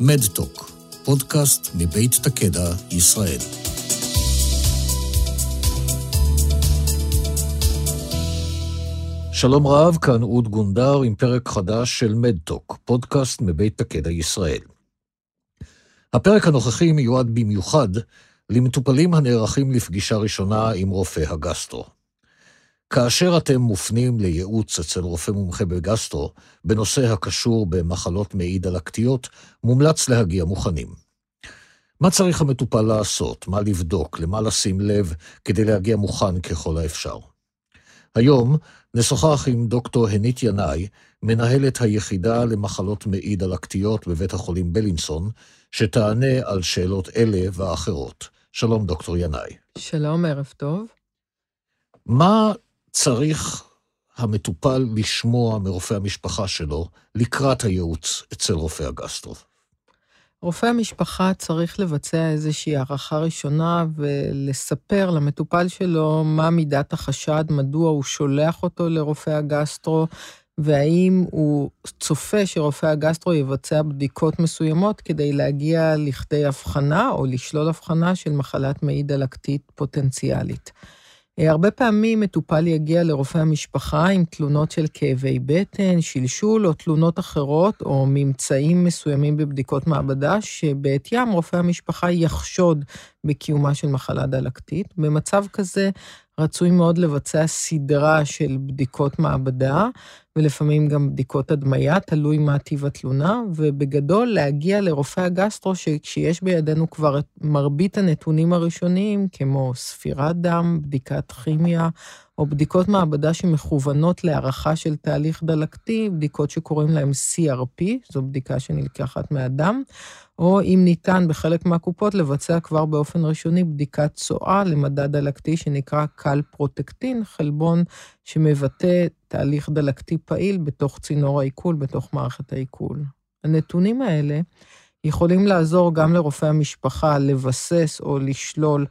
מדטוק, פודקאסט מבית תקדע, ישראל. שלום רב, כאן אוד גונדר עם פרק חדש של מדטוק, פודקאסט מבית תקדע, ישראל. הפרק הנוכחי מיועד במיוחד למטופלים הנערכים לפגישה ראשונה עם רופא הגסטרו. כאשר אתם מופנים לייעוץ אצל רופא מומחה בגסטרו בנושא הקשור במחלות מעי דלקתיות, מומלץ להגיע מוכנים. מה צריך המטופל לעשות, מה לבדוק, למה לשים לב, כדי להגיע מוכן ככל האפשר. היום נשוחח עם דוקטור הנית ינאי, מנהלת היחידה למחלות מעי דלקתיות בבית החולים בלינסון, שתענה על שאלות אלה ואחרות. שלום, דוקטור ינאי. שלום, ערב טוב. מה צריך המטופל לשמוע מרופא המשפחה שלו לקראת הייעוץ אצל רופא הגסטרו? רופא המשפחה צריך לבצע איזושהי הערכה ראשונה ולספר למטופל שלו מה מידת החשד, מדוע הוא שולח אותו לרופא הגסטרו, והאם הוא צופה שרופא הגסטרו יבצע בדיקות מסוימות כדי להגיע לכדי הבחנה או לשלול הבחנה של מחלת מעי דלקתית פוטנציאלית. אה, הרבה פעמים מטופל יגיע לרופא המשפחה עם תלונות של כאבי בטן, שלשול או תלונות אחרות, או ממצאים מסוימים בבדיקות מעבדה, שבעטיים רופא המשפחה יחשוד בקיומה של מחלה דלקתית. במצב כזה רצוי מאוד לבצע סדרה של בדיקות מעבדה, ולפעמים גם בדיקות הדמיה, תלוי מה טיב התלונה, ובגדול להגיע לרופא הגסטרו, שכשיש בידינו כבר את מרבית הנתונים הראשוניים, כמו ספירת דם, בדיקת כימיה, או בדיקות מעבדה שמכוונות להערכה של תהליך דלקתי, בדיקות שקוראים להן CRP, זו בדיקה שנלקחת מהדם, או אם ניתן בחלק מהקופות לבצע כבר באופן ראשוני בדיקת צואה למדד דלקתי שנקרא קל פרוטקטין, חלבון שמבטא תהליך דלקתי פעיל בתוך צינור העיכול, בתוך מערכת העיכול. הנתונים האלה יכולים לעזור גם לרופא המשפחה לבסס או לשלול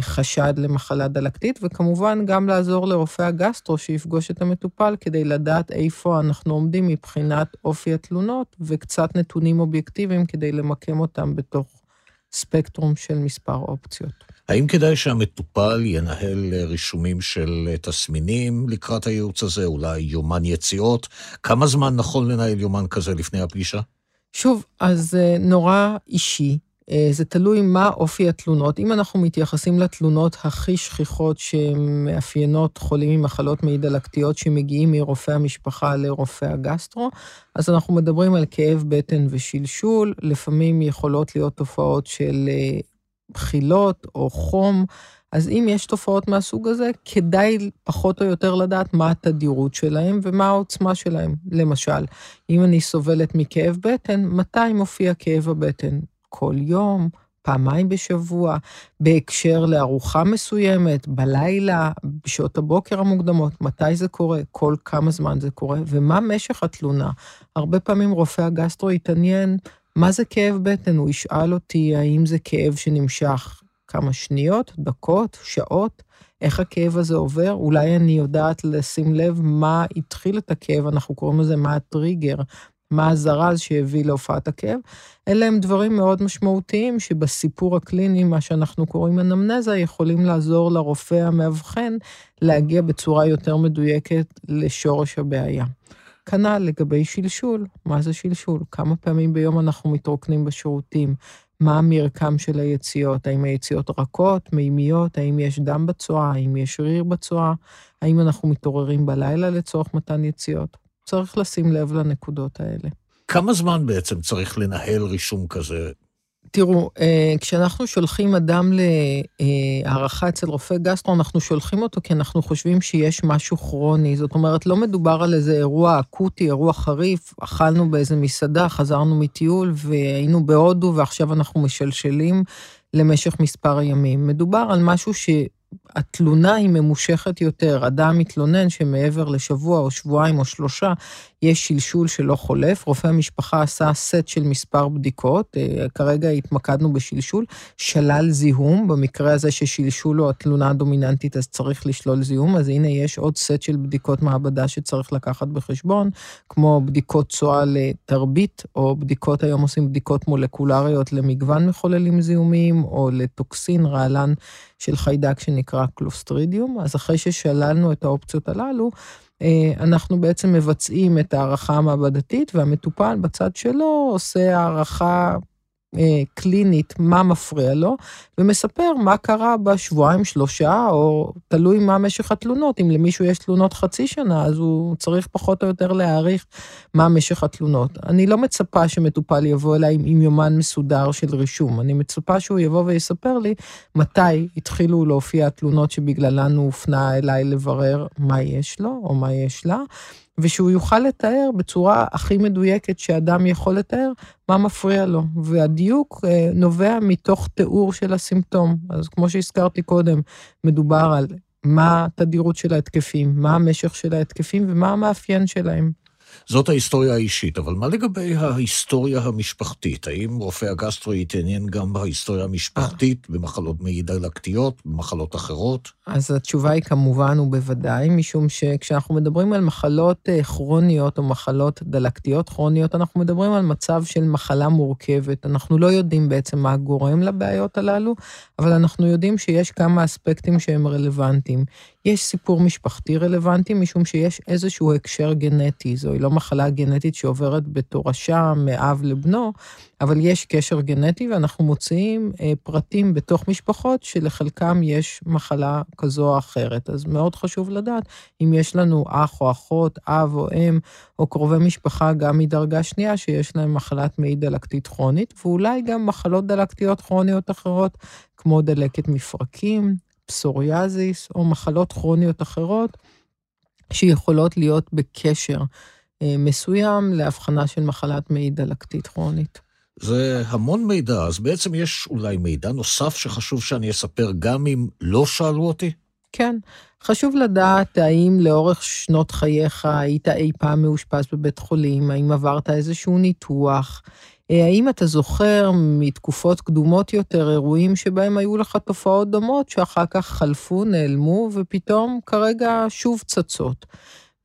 חשד למחלה דלקתית, וכמובן גם לעזור לרופא הגסטרו שיפגוש את המטופל כדי לדעת איפה אנחנו עומדים מבחינת אופי התלונות, וקצת נתונים אובייקטיביים כדי למקם אותם בתוך ספקטרום של מספר אופציות. האם כדאי שהמטופל ינהל רישומים של תסמינים לקראת הייעוץ הזה, אולי יומן יציאות? כמה זמן נכון לנהל יומן כזה לפני הפגישה? שוב, אז אה, נורא אישי. אה, זה תלוי מה אופי התלונות. אם אנחנו מתייחסים לתלונות הכי שכיחות שמאפיינות חולים עם מחלות מעי דלקתיות שמגיעים מרופא המשפחה לרופא הגסטרו, אז אנחנו מדברים על כאב בטן ושלשול, לפעמים יכולות להיות תופעות של אה, בחילות או חום. אז אם יש תופעות מהסוג הזה, כדאי פחות או יותר לדעת מה התדירות שלהם ומה העוצמה שלהם. למשל, אם אני סובלת מכאב בטן, מתי מופיע כאב הבטן? כל יום, פעמיים בשבוע, בהקשר לארוחה מסוימת, בלילה, בשעות הבוקר המוקדמות, מתי זה קורה, כל כמה זמן זה קורה, ומה משך התלונה. הרבה פעמים רופא הגסטרו יתעניין מה זה כאב בטן, הוא ישאל אותי האם זה כאב שנמשך כמה שניות, דקות, שעות, איך הכאב הזה עובר, אולי אני יודעת לשים לב מה התחיל את הכאב, אנחנו קוראים לזה מה הטריגר, מה הזרז שהביא להופעת הכאב. אלה הם דברים מאוד משמעותיים שבסיפור הקליני, מה שאנחנו קוראים אנמנזה, יכולים לעזור לרופא המאבחן להגיע בצורה יותר מדויקת לשורש הבעיה. כנ"ל לגבי שלשול, מה זה שלשול? כמה פעמים ביום אנחנו מתרוקנים בשירותים? מה המרקם של היציאות? האם היציאות רכות, מימיות? האם יש דם בצואה? האם יש ריר בצואה? האם אנחנו מתעוררים בלילה לצורך מתן יציאות? צריך לשים לב לנקודות האלה. כמה זמן בעצם צריך לנהל רישום כזה? תראו, אה, כשאנחנו שולחים אדם להערכה אצל רופא גסטרו, אנחנו שולחים אותו כי אנחנו חושבים שיש משהו כרוני. זאת אומרת, לא מדובר על איזה אירוע אקוטי, אירוע חריף, אכלנו באיזה מסעדה, חזרנו מטיול והיינו בהודו ועכשיו אנחנו משלשלים למשך מספר ימים. מדובר על משהו ש... התלונה היא ממושכת יותר. אדם מתלונן שמעבר לשבוע או שבועיים או שלושה יש שלשול שלא חולף. רופא המשפחה עשה סט של מספר בדיקות, אה, כרגע התמקדנו בשלשול, שלל זיהום, במקרה הזה ששלשול הוא התלונה הדומיננטית, אז צריך לשלול זיהום, אז הנה יש עוד סט של בדיקות מעבדה שצריך לקחת בחשבון, כמו בדיקות צואה לתרבית, או בדיקות, היום עושים בדיקות מולקולריות למגוון מחוללים זיהומיים, או לטוקסין, רעלן של חיידק שנקרא קלוסטרידיום. אז אחרי ששללנו את האופציות הללו, אנחנו בעצם מבצעים את ההערכה המעבדתית, והמטופל בצד שלו עושה הערכה אה, קלינית מה מפריע לו, ומספר מה קרה בשבועיים, שלושה, או תלוי מה משך התלונות. אם למישהו יש תלונות חצי שנה, אז הוא צריך פחות או יותר להעריך מה משך התלונות. אני לא מצפה שמטופל יבוא אליי עם יומן מסודר של רישום, אני מצפה שהוא יבוא ויספר לי מתי התחילו להופיע התלונות שבגללן הוא הופנה אליי לברר מה יש לו או מה יש לה. ושהוא יוכל לתאר בצורה הכי מדויקת שאדם יכול לתאר מה מפריע לו. והדיוק אה, נובע מתוך תיאור של הסימפטום. אז כמו שהזכרתי קודם, מדובר על מה התדירות של ההתקפים, מה המשך של ההתקפים ומה המאפיין שלהם. זאת ההיסטוריה האישית, אבל מה לגבי ההיסטוריה המשפחתית? האם רופא הגסטרו יתעניין גם בהיסטוריה המשפחתית, במחלות מעי דלקתיות, במחלות אחרות? אז התשובה היא כמובן ובוודאי, משום שכשאנחנו מדברים על מחלות אה, כרוניות או מחלות דלקתיות כרוניות, אנחנו מדברים על מצב של מחלה מורכבת. אנחנו לא יודעים בעצם מה גורם לבעיות הללו, אבל אנחנו יודעים שיש כמה אספקטים שהם רלוונטיים. יש סיפור משפחתי רלוונטי, משום שיש איזשהו הקשר גנטי. זוהי לא מחלה גנטית שעוברת בתורשה מאב לבנו, אבל יש קשר גנטי, ואנחנו מוציאים אה, פרטים בתוך משפחות שלחלקם יש מחלה כזו או אחרת. אז מאוד חשוב לדעת אם יש לנו אח או אחות, אב או אם, או קרובי משפחה גם מדרגה שנייה, שיש להם מחלת מעי דלקתית כרונית, ואולי גם מחלות דלקתיות כרוניות אחרות, כמו דלקת מפרקים, פסוריאזיס או מחלות כרוניות אחרות, שיכולות להיות בקשר מסוים להבחנה של מחלת מעי דלקתית כרונית. זה המון מידע, אז בעצם יש אולי מידע נוסף שחשוב שאני אספר גם אם לא שאלו אותי? כן. חשוב לדעת האם לאורך שנות חייך היית אי פעם מאושפז בבית חולים, האם עברת איזשהו ניתוח, אה, האם אתה זוכר מתקופות קדומות יותר אירועים שבהם היו לך תופעות דומות שאחר כך חלפו, נעלמו, ופתאום כרגע שוב צצות?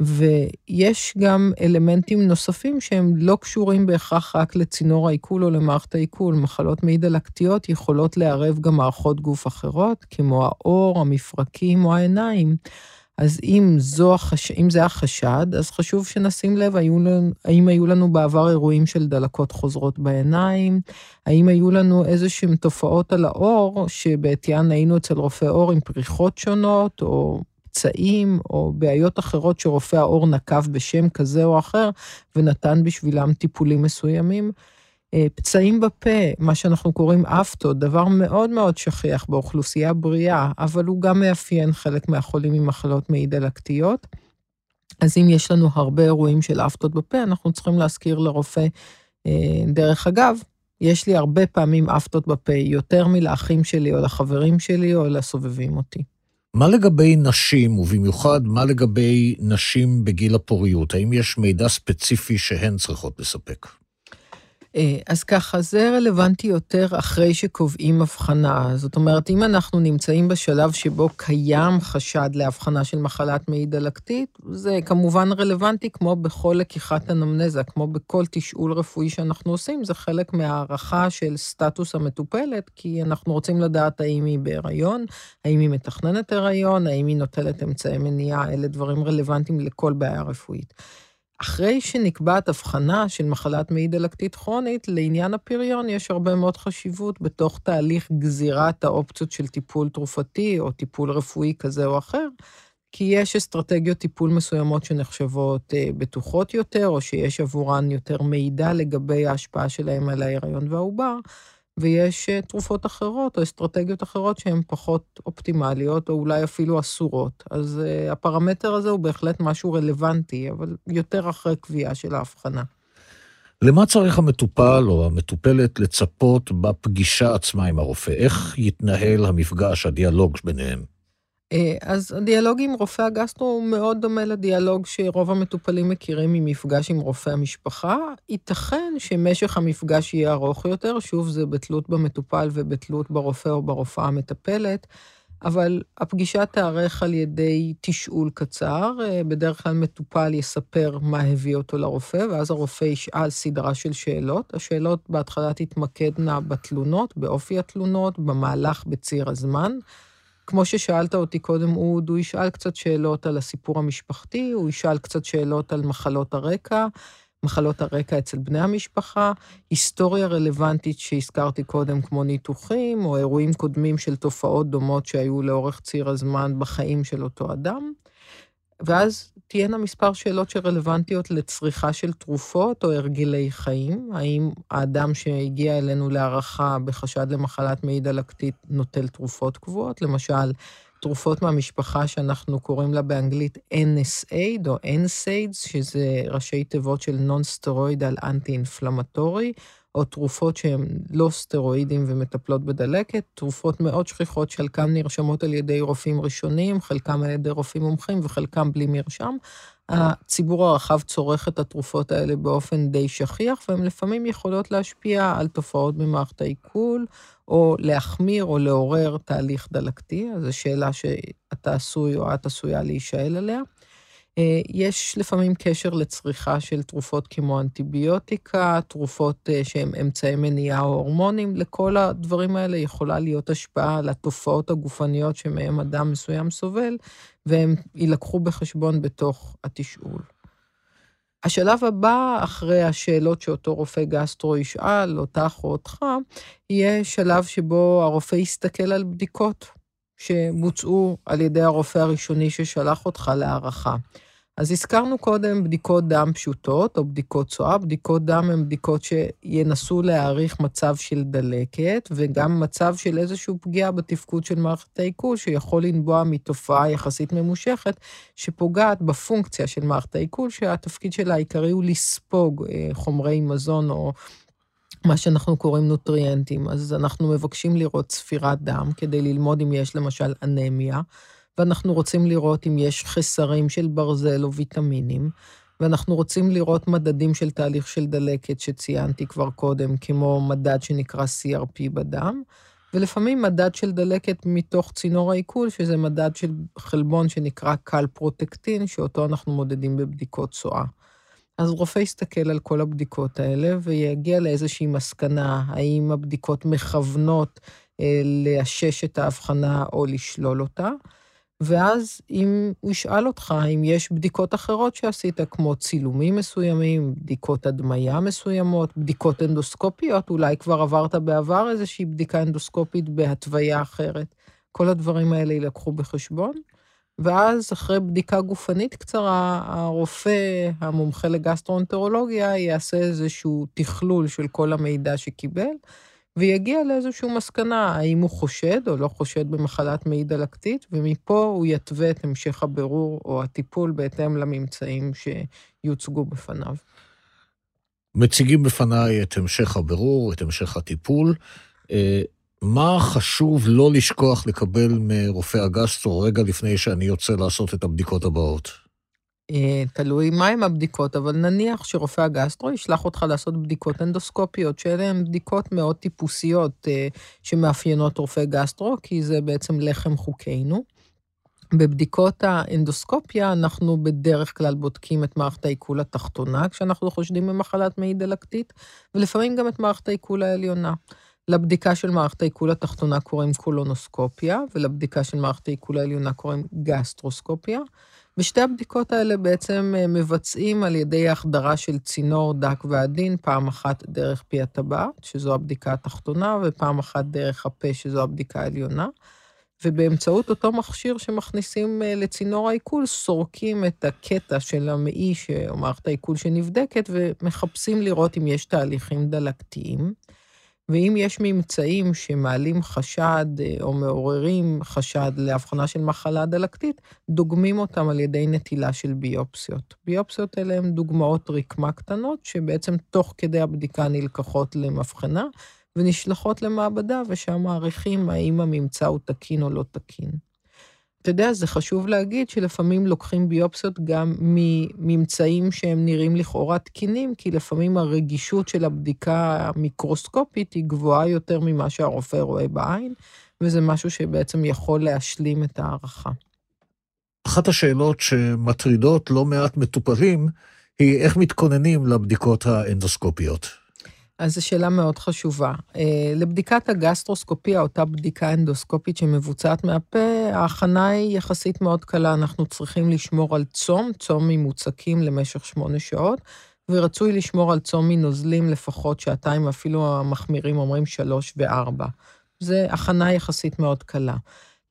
ויש גם אלמנטים נוספים שהם לא קשורים בהכרח רק לצינור העיכול או למערכת העיכול. מחלות מעי דלקתיות יכולות לערב גם מערכות גוף אחרות, כמו העור, המפרקים או העיניים. אז אם, זו החש... אם זה החשד, אז חשוב שנשים לב, היו לנו, האם היו לנו בעבר אירועים של דלקות חוזרות בעיניים, האם היו לנו איזשהן תופעות על העור, שבעטיין היינו אצל רופא עור עם פריחות שונות, או פצעים, או בעיות אחרות שרופא העור נקב בשם כזה או אחר, ונתן בשבילם טיפולים מסוימים. אה, פצעים בפה, מה שאנחנו קוראים אפטו, דבר מאוד מאוד שכיח באוכלוסייה בריאה, אבל הוא גם מאפיין חלק מהחולים עם מחלות מעי דלקתיות. אז אם יש לנו הרבה אירועים של אפטות בפה, אנחנו צריכים להזכיר לרופא. אה, דרך אגב, יש לי הרבה פעמים אפטות בפה, יותר מלאחים שלי או לחברים שלי או לסובבים אותי. מה לגבי נשים, ובמיוחד מה לגבי נשים בגיל הפוריות? האם יש מידע ספציפי שהן צריכות לספק? אה, אז ככה, זה רלוונטי יותר אחרי שקובעים הבחנה. זאת אומרת, אם אנחנו נמצאים בשלב שבו קיים חשד להבחנה של מחלת מעי דלקתית, זה כמובן רלוונטי כמו בכל לקיחת אנמנזה, כמו בכל תשאול רפואי שאנחנו עושים, זה חלק מהערכה של סטטוס המטופלת, כי אנחנו רוצים לדעת האם היא בהיריון, האם היא מתכננת הריון, האם היא נוטלת אמצעי מניעה, אלה דברים רלוונטיים לכל בעיה רפואית. אחרי שנקבעת הבחנה של מחלת מעי דלקתית כרונית, לעניין הפריון יש הרבה מאוד חשיבות בתוך תהליך גזירת האופציות של טיפול תרופתי או טיפול רפואי כזה או אחר, כי יש אסטרטגיות טיפול מסוימות שנחשבות אה, בטוחות יותר, או שיש עבורן יותר מידע לגבי ההשפעה שלהם על ההיריון והעובר, ויש אה, תרופות אחרות או אסטרטגיות אחרות שהן פחות אופטימליות, או אולי אפילו אסורות. אז uh, הפרמטר הזה הוא בהחלט משהו רלוונטי, אבל יותר אחרי קביעה של ההבחנה. למה צריך המטופל או המטופלת לצפות בפגישה עצמה עם הרופא? איך יתנהל המפגש, הדיאלוג ביניהם? אה, אז הדיאלוג עם רופא הגסטרו הוא מאוד דומה לדיאלוג שרוב המטופלים מכירים ממפגש עם רופא המשפחה. ייתכן שמשך המפגש יהיה ארוך יותר, שוב, זה בתלות במטופל ובתלות ברופא או ברופאה המטפלת, אבל הפגישה תארך על ידי תשאול קצר. אה, בדרך כלל מטופל יספר מה הביא אותו לרופא, ואז הרופא ישאל סדרה של שאלות. השאלות בהתחלה תתמקדנה בתלונות, באופי התלונות, במהלך בציר הזמן. כמו ששאלת אותי קודם, אוד, הוא ישאל קצת שאלות על הסיפור המשפחתי, הוא ישאל קצת שאלות על מחלות הרקע, מחלות הרקע אצל בני המשפחה, היסטוריה רלוונטית שהזכרתי קודם, כמו ניתוחים, או אירועים קודמים של תופעות דומות שהיו לאורך ציר הזמן בחיים של אותו אדם. ואז תהיינה מספר שאלות שרלוונטיות לצריכה של תרופות או הרגלי חיים. האם האדם שהגיע אלינו להערכה בחשד למחלת מעי דלקתית נוטל תרופות קבועות? למשל, תרופות מהמשפחה שאנחנו קוראים לה באנגלית NSAID או NSAIDs, שזה ראשי תיבות של Non-Steroidal Anti-Inflammatory, או תרופות שהן לא סטרואידים ומטפלות בדלקת, תרופות מאוד שכיחות שחלקן נרשמות על ידי רופאים ראשונים, חלקם על ידי רופאים מומחים וחלקם בלי מרשם. הציבור הרחב צורך את התרופות האלה באופן די שכיח, והן לפעמים יכולות להשפיע על תופעות במערכת העיכול, או להחמיר או לעורר תהליך דלקתי, אז זו שאלה שאתה עשוי או את עשויה להישאל עליה. אה, יש לפעמים קשר לצריכה של תרופות כמו אנטיביוטיקה, תרופות אה, שהן אמצעי מניעה או הורמונים, לכל הדברים האלה יכולה להיות השפעה על התופעות הגופניות שמהם אדם מסוים סובל, והם יילקחו בחשבון בתוך התשאול. השלב הבא, אחרי השאלות שאותו רופא גסטרו ישאל, אותך או אותך, יהיה שלב שבו הרופא יסתכל על בדיקות שבוצעו על ידי הרופא הראשוני ששלח אותך להערכה. אז הזכרנו קודם בדיקות דם פשוטות, או בדיקות צואה. בדיקות דם הן בדיקות שינסו להעריך מצב של דלקת, וגם מצב של איזושהי פגיעה בתפקוד של מערכת העיכול, שיכול לנבוע מתופעה יחסית ממושכת, שפוגעת בפונקציה של מערכת העיכול, שהתפקיד שלה העיקרי הוא לספוג אה, חומרי מזון או... מה שאנחנו קוראים נוטריאנטים. אז אנחנו מבקשים לראות ספירת דם כדי ללמוד אם יש למשל אנמיה. ואנחנו רוצים לראות אם יש חסרים של ברזל או ויטמינים, ואנחנו רוצים לראות מדדים של תהליך של דלקת שציינתי כבר קודם, כמו מדד שנקרא CRP בדם, ולפעמים מדד של דלקת מתוך צינור העיכול, שזה מדד של חלבון שנקרא קל פרוטקטין, שאותו אנחנו מודדים בבדיקות צואה. אז רופא יסתכל על כל הבדיקות האלה ויגיע לאיזושהי מסקנה, האם הבדיקות מכוונות אה, לאשש את ההבחנה או לשלול אותה. ואז אם הוא ישאל אותך אם יש בדיקות אחרות שעשית, כמו צילומים מסוימים, בדיקות הדמיה מסוימות, בדיקות אנדוסקופיות, אולי כבר עברת בעבר איזושהי בדיקה אנדוסקופית בהתוויה אחרת. כל הדברים האלה יילקחו בחשבון. ואז אחרי בדיקה גופנית קצרה, הרופא המומחה לגסטרואנטרולוגיה יעשה איזשהו תכלול של כל המידע שקיבל, ויגיע לאיזושהי מסקנה, האם הוא חושד או לא חושד במחלת מעי דלקתית, ומפה הוא יתווה את המשך הבירור או הטיפול בהתאם לממצאים שיוצגו בפניו. מציגים בפניי את המשך הבירור, את המשך הטיפול. אה, מה חשוב לא לשכוח לקבל מרופא הגסטרו רגע לפני שאני יוצא לעשות את הבדיקות הבאות? אה, תלוי מהם הבדיקות, אבל נניח שרופא הגסטרו ישלח אותך לעשות בדיקות אנדוסקופיות, שאלה הן בדיקות מאוד טיפוסיות אה, שמאפיינות רופא גסטרו, כי זה בעצם לחם חוקינו. בבדיקות האנדוסקופיה אנחנו בדרך כלל בודקים את מערכת העיכול התחתונה, כשאנחנו חושדים במחלת מעי דלקתית, ולפעמים גם את מערכת העיכול העליונה. לבדיקה של מערכת העיכול התחתונה קוראים קולונוסקופיה, ולבדיקה של מערכת העיכול העליונה קוראים גסטרוסקופיה. ושתי הבדיקות האלה בעצם אה, מבצעים על ידי החדרה של צינור דק ועדין, פעם אחת דרך פי הטבעת, שזו הבדיקה התחתונה, ופעם אחת דרך הפה, שזו הבדיקה העליונה. ובאמצעות אותו מכשיר שמכניסים אה, לצינור העיכול, סורקים את הקטע של המעי, או מערכת העיכול שנבדקת, ומחפשים לראות אם יש תהליכים דלקתיים. ואם יש ממצאים שמעלים חשד אה, או מעוררים חשד להבחנה של מחלה דלקתית, דוגמים אותם על ידי נטילה של ביופסיות. ביופסיות אלה הן דוגמאות רקמה קטנות, שבעצם תוך כדי הבדיקה נלקחות למבחנה, ונשלחות למעבדה, ושם מעריכים האם הממצא הוא תקין או לא תקין. אתה יודע, זה חשוב להגיד שלפעמים לוקחים ביופסיות גם מממצאים שהם נראים לכאורה תקינים, כי לפעמים הרגישות של הבדיקה המיקרוסקופית היא גבוהה יותר ממה שהרופא רואה בעין, וזה משהו שבעצם יכול להשלים את ההערכה. אחת השאלות שמטרידות לא מעט מטופלים היא איך מתכוננים לבדיקות האנדוסקופיות. אז זו שאלה מאוד חשובה. אה, לבדיקת הגסטרוסקופיה, אותה בדיקה אנדוסקופית שמבוצעת מהפה, ההכנה היא יחסית מאוד קלה. אנחנו צריכים לשמור על צום, צום ממוצקים למשך שמונה שעות, ורצוי לשמור על צום מנוזלים לפחות שעתיים, אפילו המחמירים אומרים שלוש וארבע. זו הכנה יחסית מאוד קלה.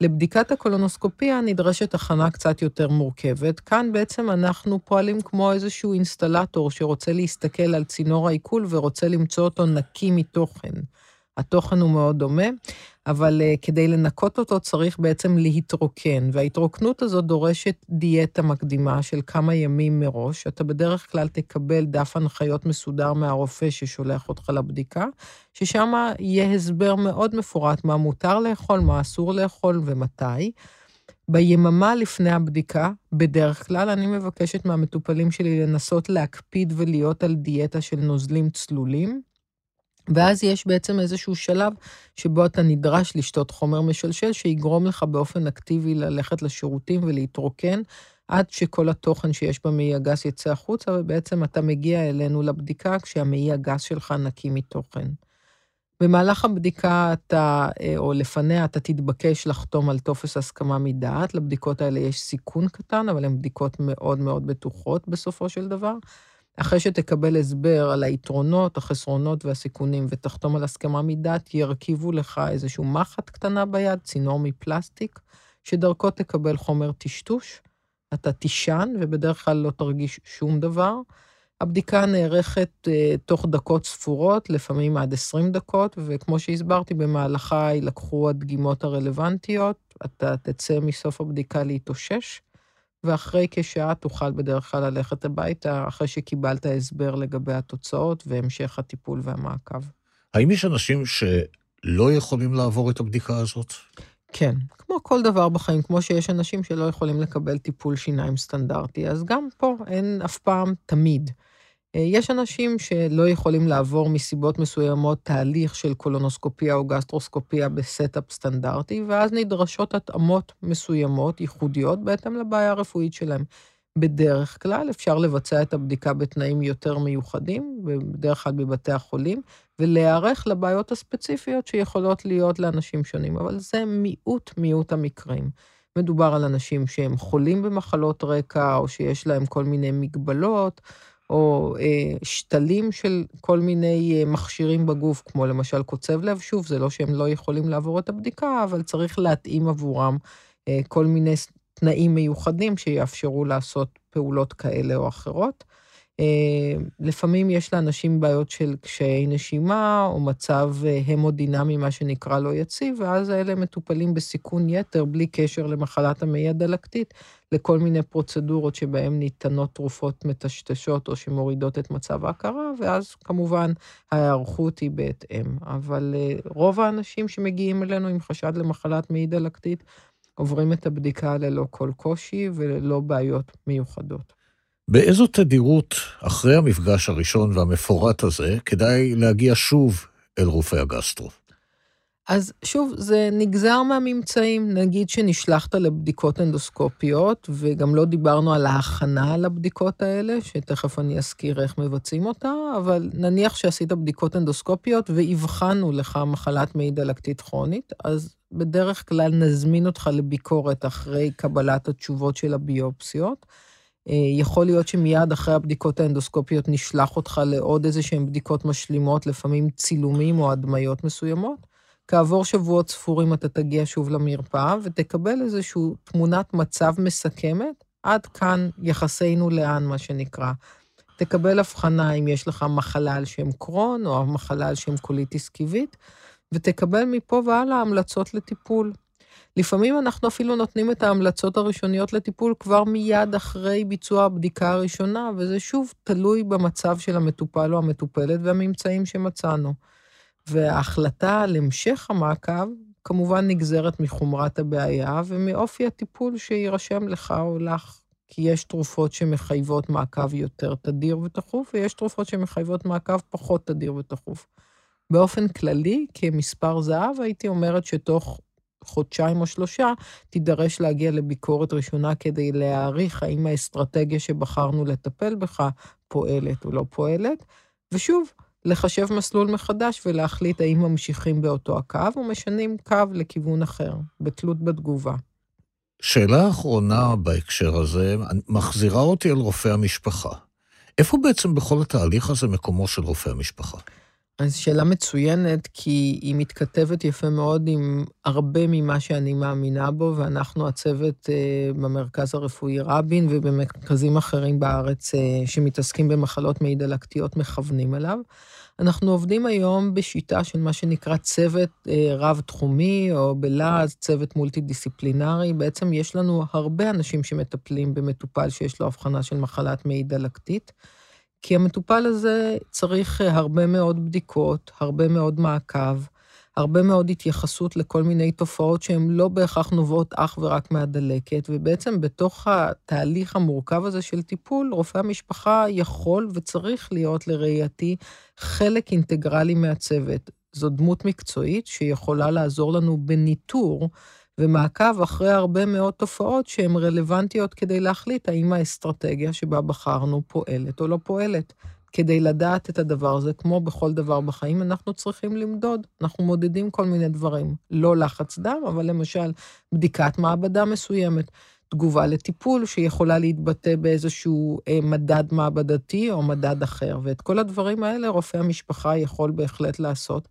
לבדיקת הקולונוסקופיה נדרשת הכנה קצת יותר מורכבת. כאן בעצם אנחנו פועלים כמו איזשהו אינסטלטור שרוצה להסתכל על צינור העיכול ורוצה למצוא אותו נקי מתוכן. התוכן הוא מאוד דומה, אבל uh, כדי לנקות אותו צריך בעצם להתרוקן, וההתרוקנות הזאת דורשת דיאטה מקדימה של כמה ימים מראש. אתה בדרך כלל תקבל דף הנחיות מסודר מהרופא ששולח אותך לבדיקה, ששם יהיה הסבר מאוד מפורט מה מותר לאכול, מה אסור לאכול ומתי. ביממה לפני הבדיקה, בדרך כלל אני מבקשת מהמטופלים שלי לנסות להקפיד ולהיות על דיאטה של נוזלים צלולים. ואז יש בעצם איזשהו שלב שבו אתה נדרש לשתות חומר משלשל, שיגרום לך באופן אקטיבי ללכת לשירותים ולהתרוקן, עד שכל התוכן שיש במעי הגס יצא החוצה, ובעצם אתה מגיע אלינו לבדיקה כשהמעי הגס שלך נקי מתוכן. במהלך הבדיקה אתה, אה, או לפניה, אתה תתבקש לחתום על טופס הסכמה מדעת. לבדיקות האלה יש סיכון קטן, אבל הן בדיקות מאוד מאוד בטוחות בסופו של דבר. אחרי שתקבל הסבר על היתרונות, החסרונות והסיכונים ותחתום על הסכמה מדעת, ירכיבו לך איזושהי מחט קטנה ביד, צינור מפלסטיק, שדרכו תקבל חומר טשטוש. אתה תישן ובדרך כלל לא תרגיש שום דבר. הבדיקה נערכת uh, תוך דקות ספורות, לפעמים עד 20 דקות, וכמו שהסברתי, במהלכה יילקחו הדגימות הרלוונטיות, אתה תצא מסוף הבדיקה להתאושש, ואחרי כשעה תוכל בדרך כלל ללכת הביתה, אחרי שקיבלת הסבר לגבי התוצאות והמשך הטיפול והמעקב. האם יש אנשים שלא יכולים לעבור את הבדיקה הזאת? כן, כמו כל דבר בחיים, כמו שיש אנשים שלא יכולים לקבל טיפול שיניים סטנדרטי, אז גם פה אין אף פעם תמיד. אה, יש אנשים שלא יכולים לעבור מסיבות מסוימות תהליך של קולונוסקופיה או גסטרוסקופיה ב setup סטנדרטי, ואז נדרשות התאמות מסוימות, ייחודיות, בהתאם לבעיה הרפואית שלהם. בדרך כלל אפשר לבצע את הבדיקה בתנאים יותר מיוחדים, בדרך כלל בבתי החולים, ולהיערך לבעיות הספציפיות שיכולות להיות לאנשים שונים, אבל זה מיעוט מיעוט המקרים. מדובר על אנשים שהם חולים במחלות רקע, או שיש להם כל מיני מגבלות, או אה, שתלים של כל מיני אה, מכשירים בגוף, כמו למשל קוצב לב, שוב, זה לא שהם לא יכולים לעבור את הבדיקה, אבל צריך להתאים עבורם אה, כל מיני תנאים מיוחדים שיאפשרו לעשות פעולות כאלה או אחרות. אה, לפעמים יש לאנשים בעיות של קשיי נשימה, או מצב אה, המודינמי, מה שנקרא לא יציב, ואז האלה מטופלים בסיכון יתר, בלי קשר למחלת המעי הדלקתית, לכל מיני פרוצדורות שבהן ניתנות תרופות מטשטשות או שמורידות את מצב ההכרה, ואז כמובן ההיערכות היא בהתאם. אבל אה, רוב האנשים שמגיעים אלינו עם חשד למחלת מעי דלקתית, עוברים את הבדיקה ללא כל קושי וללא בעיות מיוחדות. באיזו תדירות, אחרי המפגש הראשון והמפורט הזה, כדאי להגיע שוב אל רופא הגסטרו? אז שוב, זה נגזר מהממצאים. נגיד שנשלחת לבדיקות אנדוסקופיות, וגם לא דיברנו על ההכנה לבדיקות האלה, שתכף אני אזכיר איך מבצעים אותה, אבל נניח שעשית בדיקות אנדוסקופיות ואבחנו לך מחלת מעי דלקתית כרונית, אז בדרך כלל נזמין אותך לביקורת אחרי קבלת התשובות של הביופסיות. אה, יכול להיות שמיד אחרי הבדיקות האנדוסקופיות נשלח אותך לעוד איזה שהן בדיקות משלימות, לפעמים צילומים או הדמיות מסוימות. כעבור שבועות ספורים אתה תגיע שוב למרפאה ותקבל איזושהי תמונת מצב מסכמת, עד כאן יחסינו לאן, מה שנקרא. תקבל הבחנה אם יש לך מחלה על שם קרון או מחלה על שם קוליטיס כיבית, ותקבל מפה והלאה המלצות לטיפול. לפעמים אנחנו אפילו נותנים את ההמלצות הראשוניות לטיפול כבר מיד אחרי ביצוע הבדיקה הראשונה, וזה שוב תלוי במצב של המטופל או המטופלת והממצאים שמצאנו. וההחלטה על המשך המעקב, כמובן נגזרת מחומרת הבעיה ומאופי הטיפול שיירשם לך או לך. כי יש תרופות שמחייבות מעקב יותר תדיר ותכוף, ויש תרופות שמחייבות מעקב פחות תדיר ותכוף. באופן כללי, כמספר זהב, הייתי אומרת שתוך חודשיים או שלושה, תידרש להגיע לביקורת ראשונה כדי להעריך האם האסטרטגיה שבחרנו לטפל בך פועלת או לא פועלת. ושוב, לחשב מסלול מחדש ולהחליט האם ממשיכים באותו הקו או משנים קו לכיוון אחר, בתלות בתגובה. שאלה אחרונה בהקשר הזה, מחזירה אותי אל רופא המשפחה. איפה בעצם בכל התהליך הזה מקומו של רופא המשפחה? אז שאלה מצוינת, כי היא מתכתבת יפה מאוד עם הרבה ממה שאני מאמינה בו, ואנחנו הצוות אה, במרכז הרפואי רבין ובמרכזים אחרים בארץ אה, שמתעסקים במחלות מעי דלקתיות מכוונים אליו. אנחנו עובדים היום בשיטה של מה שנקרא צוות אה, רב-תחומי, או בלעז צוות מולטי-דיסציפלינרי. בעצם יש לנו הרבה אנשים שמטפלים במטופל שיש לו הבחנה של מחלת מעי דלקתית. כי המטופל הזה צריך אה, הרבה מאוד בדיקות, הרבה מאוד מעקב, הרבה מאוד התייחסות לכל מיני תופעות שהן לא בהכרח נובעות אך ורק מהדלקת, ובעצם בתוך התהליך המורכב הזה של טיפול, רופא המשפחה יכול וצריך להיות, לראייתי, חלק אינטגרלי מהצוות. זו דמות מקצועית שיכולה לעזור לנו בניטור ומעקב אחרי הרבה מאוד תופעות שהן רלוונטיות כדי להחליט האם האסטרטגיה שבה בחרנו פועלת או לא פועלת. כדי לדעת את הדבר הזה, כמו בכל דבר בחיים, אנחנו צריכים למדוד. אנחנו מודדים כל מיני דברים. לא לחץ דם, אבל למשל, בדיקת מעבדה מסוימת. תגובה לטיפול שיכולה להתבטא באיזשהו אה, מדד מעבדתי או מדד אחר. ואת כל הדברים האלה רופא המשפחה יכול בהחלט לעשות.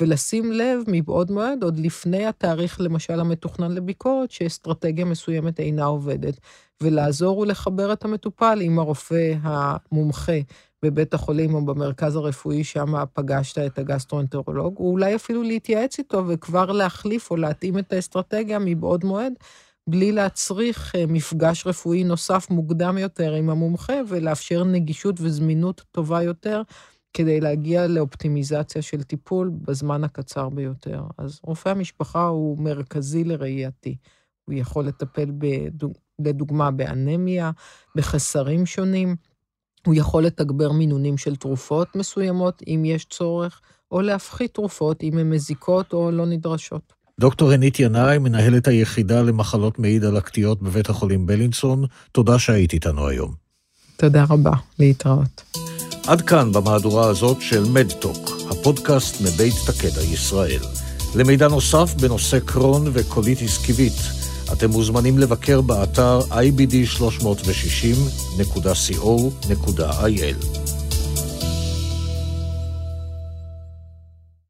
ולשים לב מבעוד מועד, עוד לפני התאריך, למשל, המתוכנן לביקורת, שאסטרטגיה מסוימת אינה עובדת, ולעזור ולחבר את המטופל עם הרופא המומחה בבית החולים או במרכז הרפואי, שם פגשת את הגסטרואנטרולוג, או אולי אפילו להתייעץ איתו וכבר להחליף או להתאים את האסטרטגיה מבעוד מועד, בלי להצריך אה, מפגש רפואי נוסף מוקדם יותר עם המומחה ולאפשר נגישות וזמינות טובה יותר כדי להגיע לאופטימיזציה של טיפול בזמן הקצר ביותר. אז רופא המשפחה הוא מרכזי לראייתי. הוא יכול לטפל, בדוג... לדוגמה, באנמיה, בחסרים שונים. הוא יכול לתגבר מינונים של תרופות מסוימות, אם יש צורך, או להפחית תרופות אם הן מזיקות או לא נדרשות. דוקטור רנית ינאי, מנהלת היחידה למחלות מעי דלקתיות בבית החולים בלינסון, תודה שהיית איתנו היום. תודה רבה, להתראות. עד כאן במהדורה הזאת של מדטוק, הפודקאסט מבית תקדע ישראל. למידע נוסף בנושא קרון וקוליטיס קיבית, אתם מוזמנים לבקר באתר ibd360.co.il.